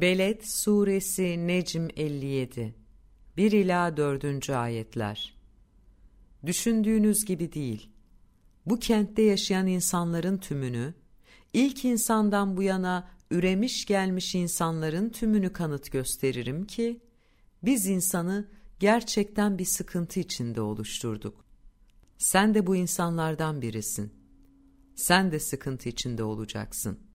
Beled Suresi Necm 57 1 ila 4. ayetler. Düşündüğünüz gibi değil. Bu kentte yaşayan insanların tümünü, ilk insandan bu yana üremiş gelmiş insanların tümünü kanıt gösteririm ki, biz insanı gerçekten bir sıkıntı içinde oluşturduk. Sen de bu insanlardan birisin. Sen de sıkıntı içinde olacaksın.